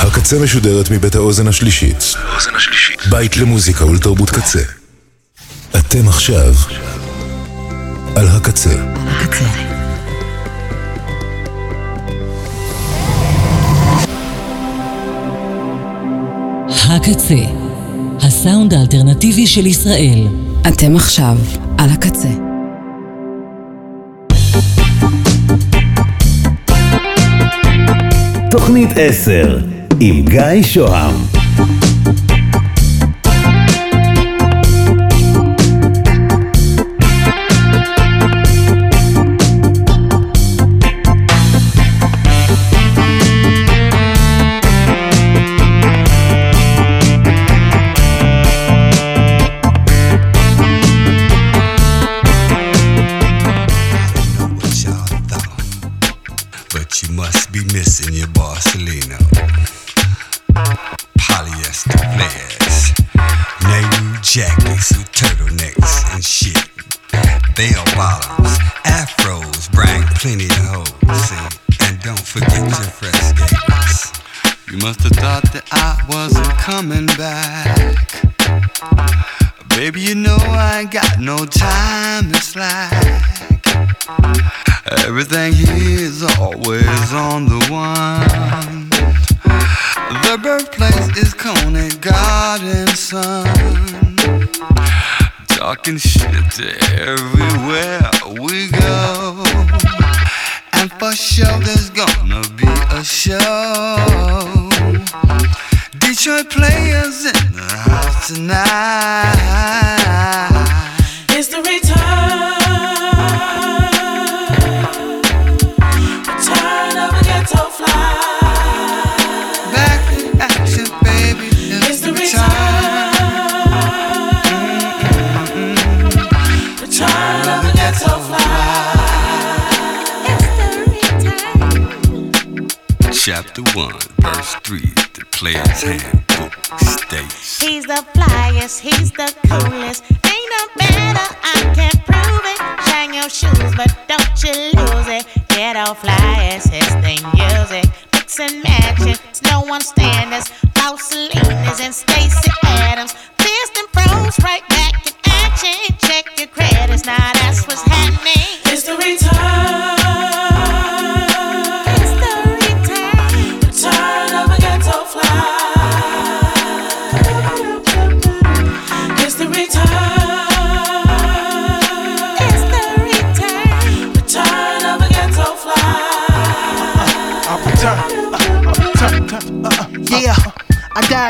הקצה משודרת מבית האוזן השלישית. בית למוזיקה ולתרבות קצה. אתם עכשיו על הקצה. הקצה. הקצה, הסאונד האלטרנטיבי של ישראל. אתם עכשיו על הקצה. תוכנית 10 עם גיא שוהם I got no time to slack. Everything here's always on the one. The birthplace is Conant Garden Sun. Talking shit everywhere we go. And for sure there's gonna be a show. Chapter player's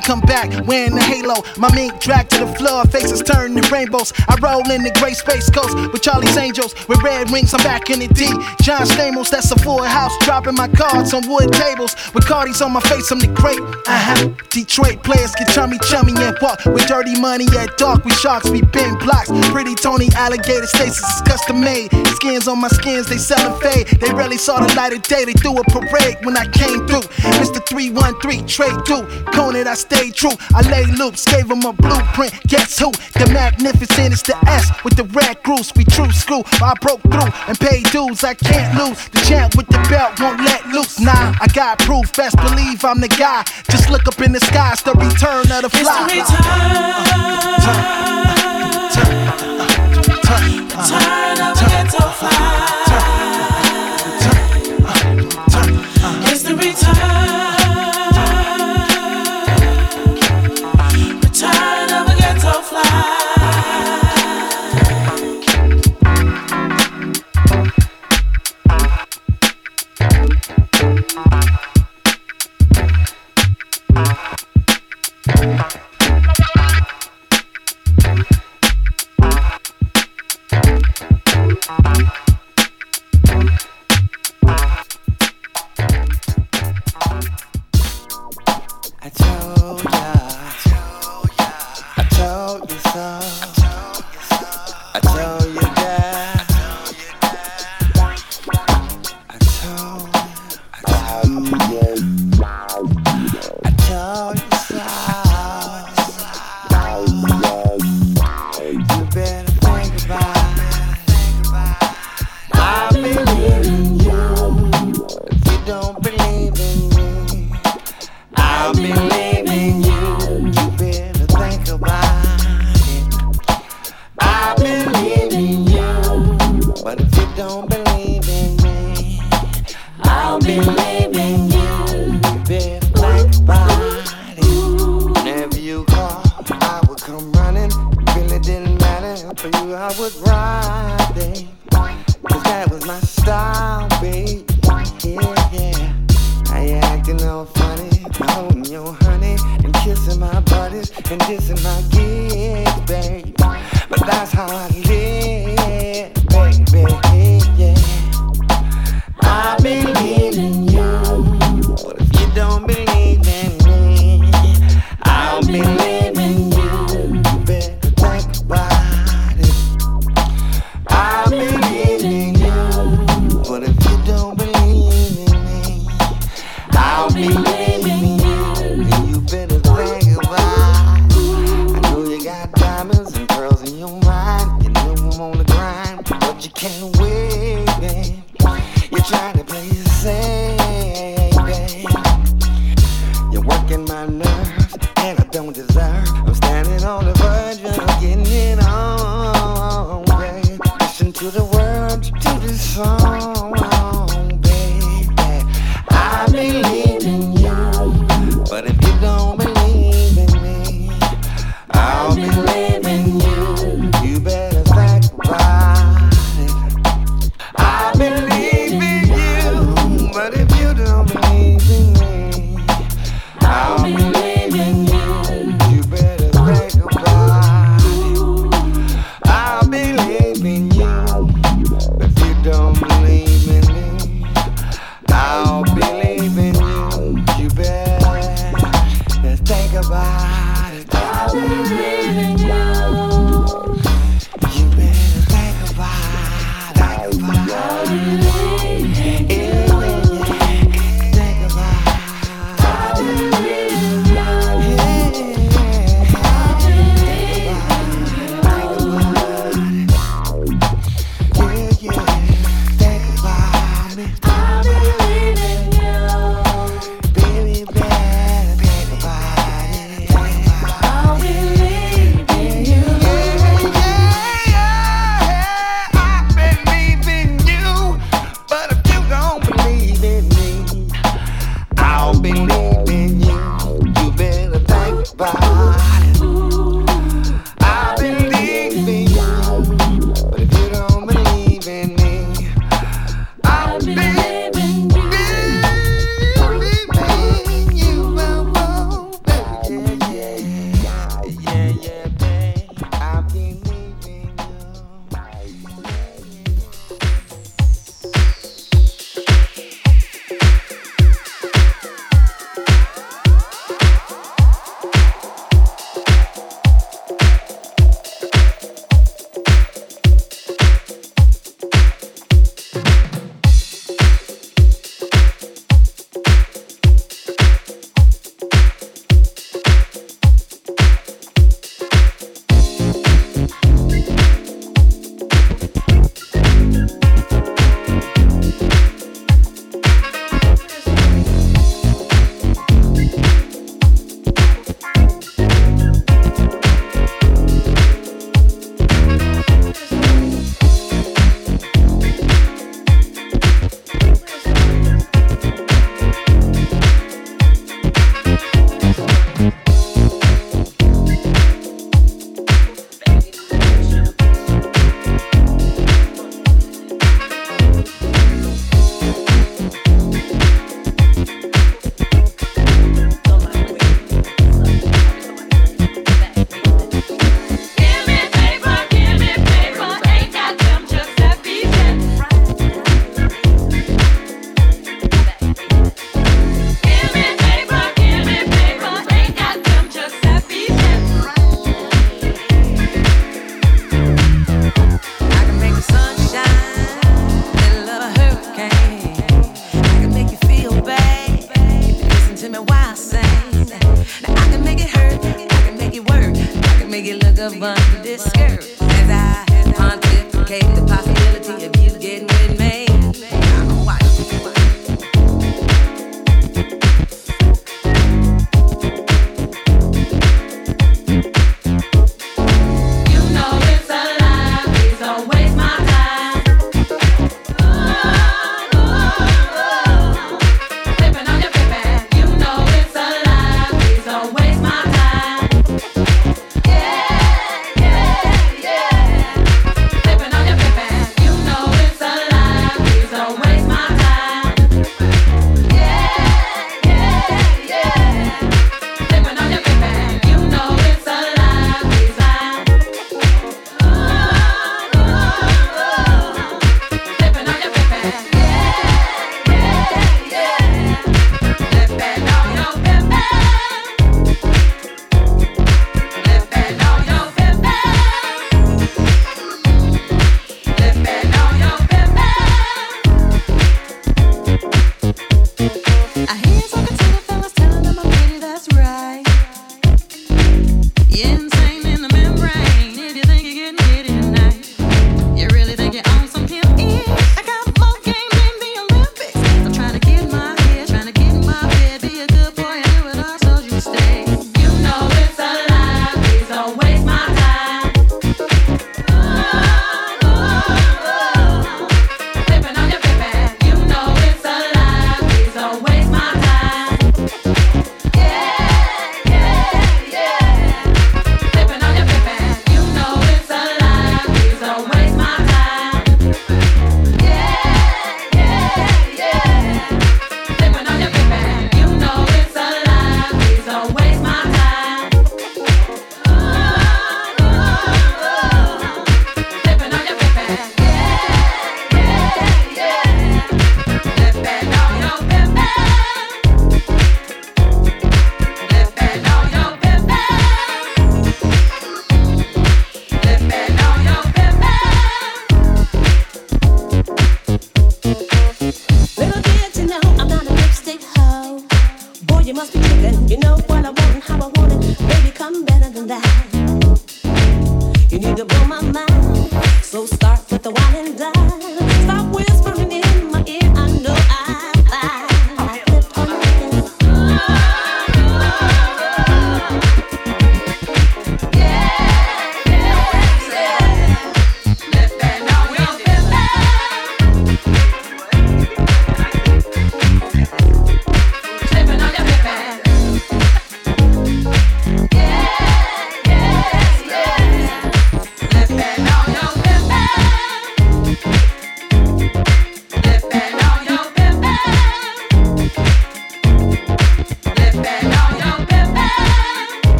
Come back wearing the halo. My mink drag to the floor, faces turn to rainbows. I roll in the gray space coast with Charlie's Angels. With red wings, I'm back in the D. John Stamos, that's a full house. Dropping my cards on wood tables. With Cardi's on my face, I'm the great. Uh huh. Detroit players get chummy chummy and walk with dirty money at dark. We sharks, we bend blocks. Pretty Tony alligator Stacys is custom made. Skins on my skins, they sellin' fade. They rarely saw the light of day. They threw a parade when I came through. Mr. 313, trade through on it, I stay true. I lay loops, gave him a blueprint. Guess who? The magnificent is the S with the red grooves. We true school. I broke through and paid dues. I can't lose. The champ with the belt won't let loose. Nah, I got proof. Best believe I'm the guy. Just look up in the sky. It's the return of the fly. It's the return.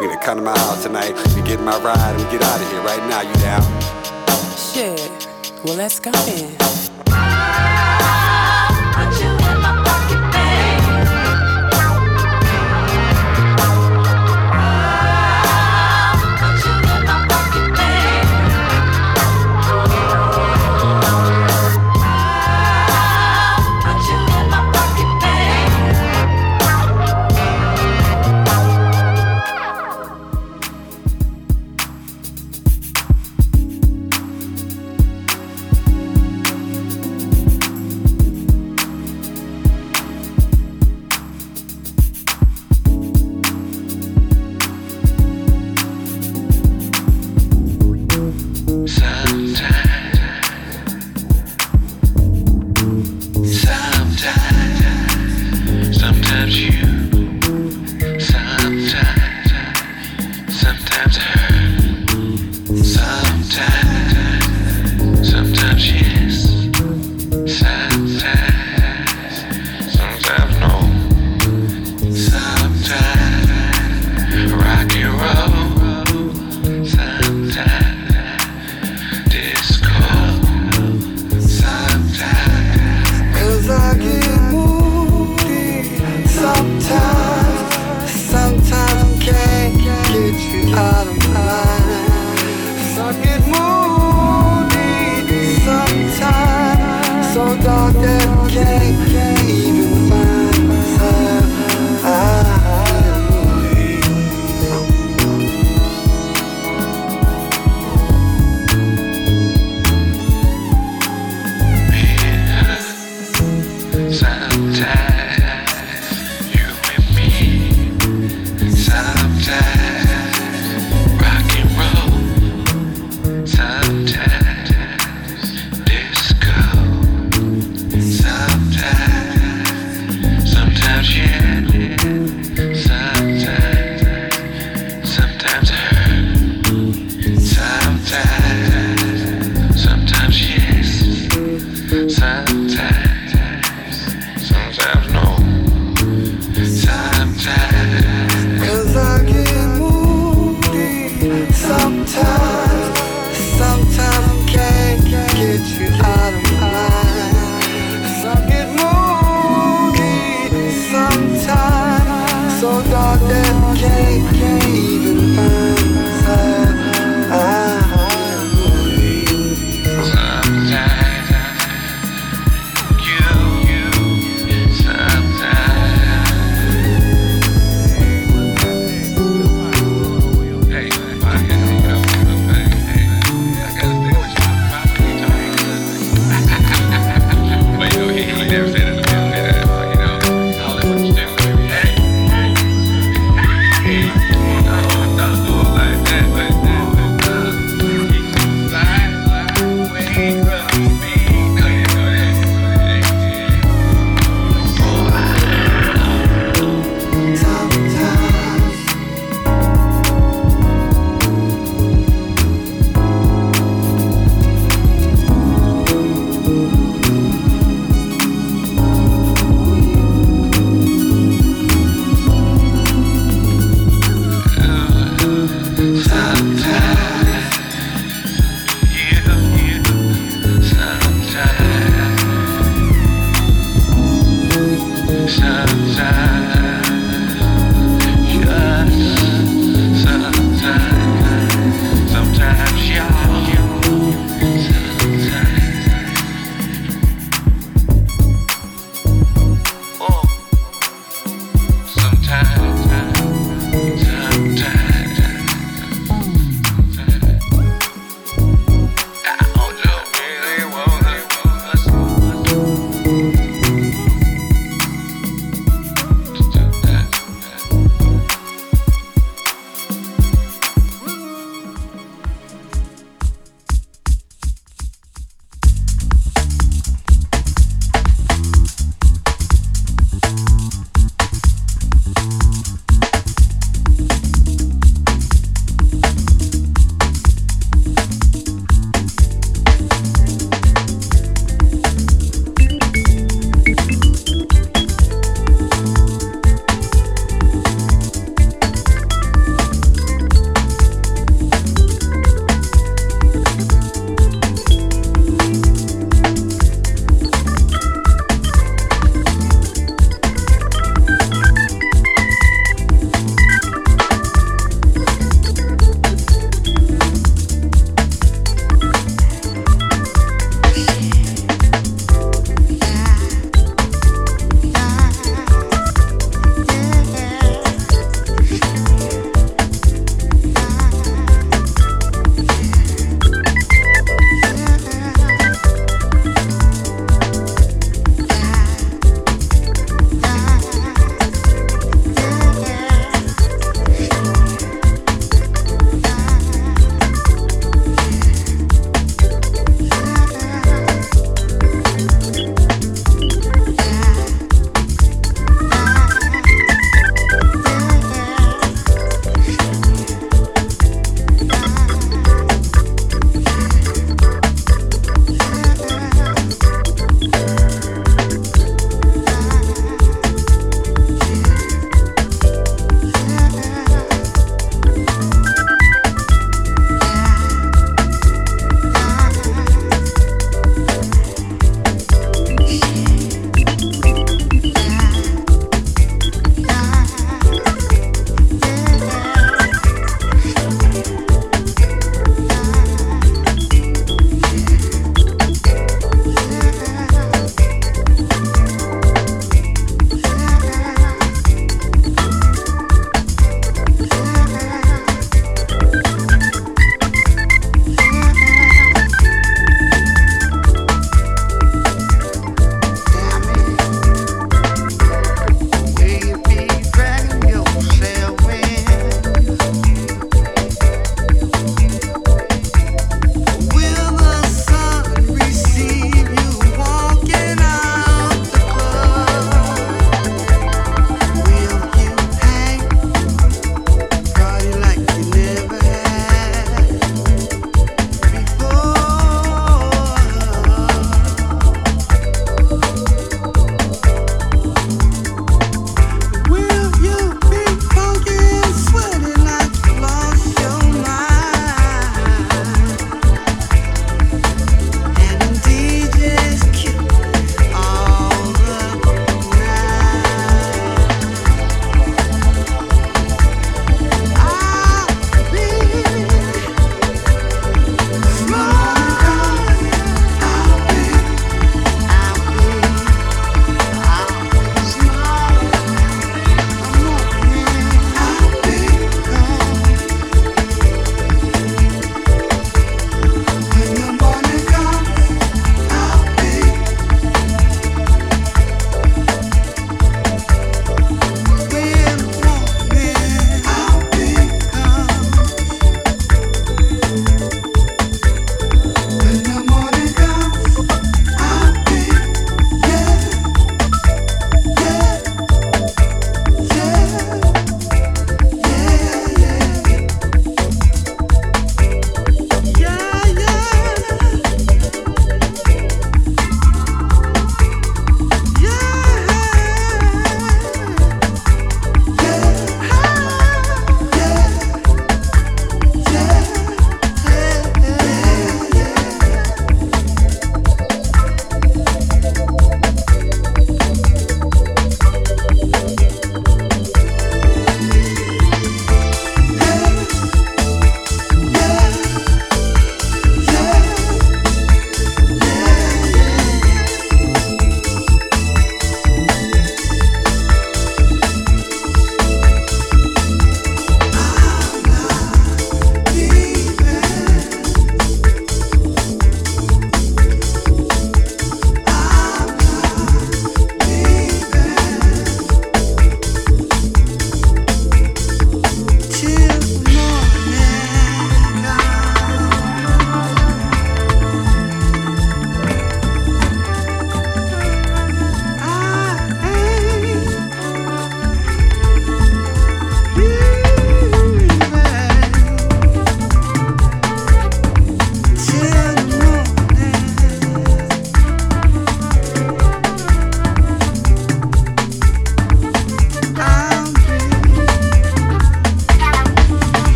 We gonna come to my house tonight. We get my ride and we get out of here right now. You down? Shit. Well, let's go then.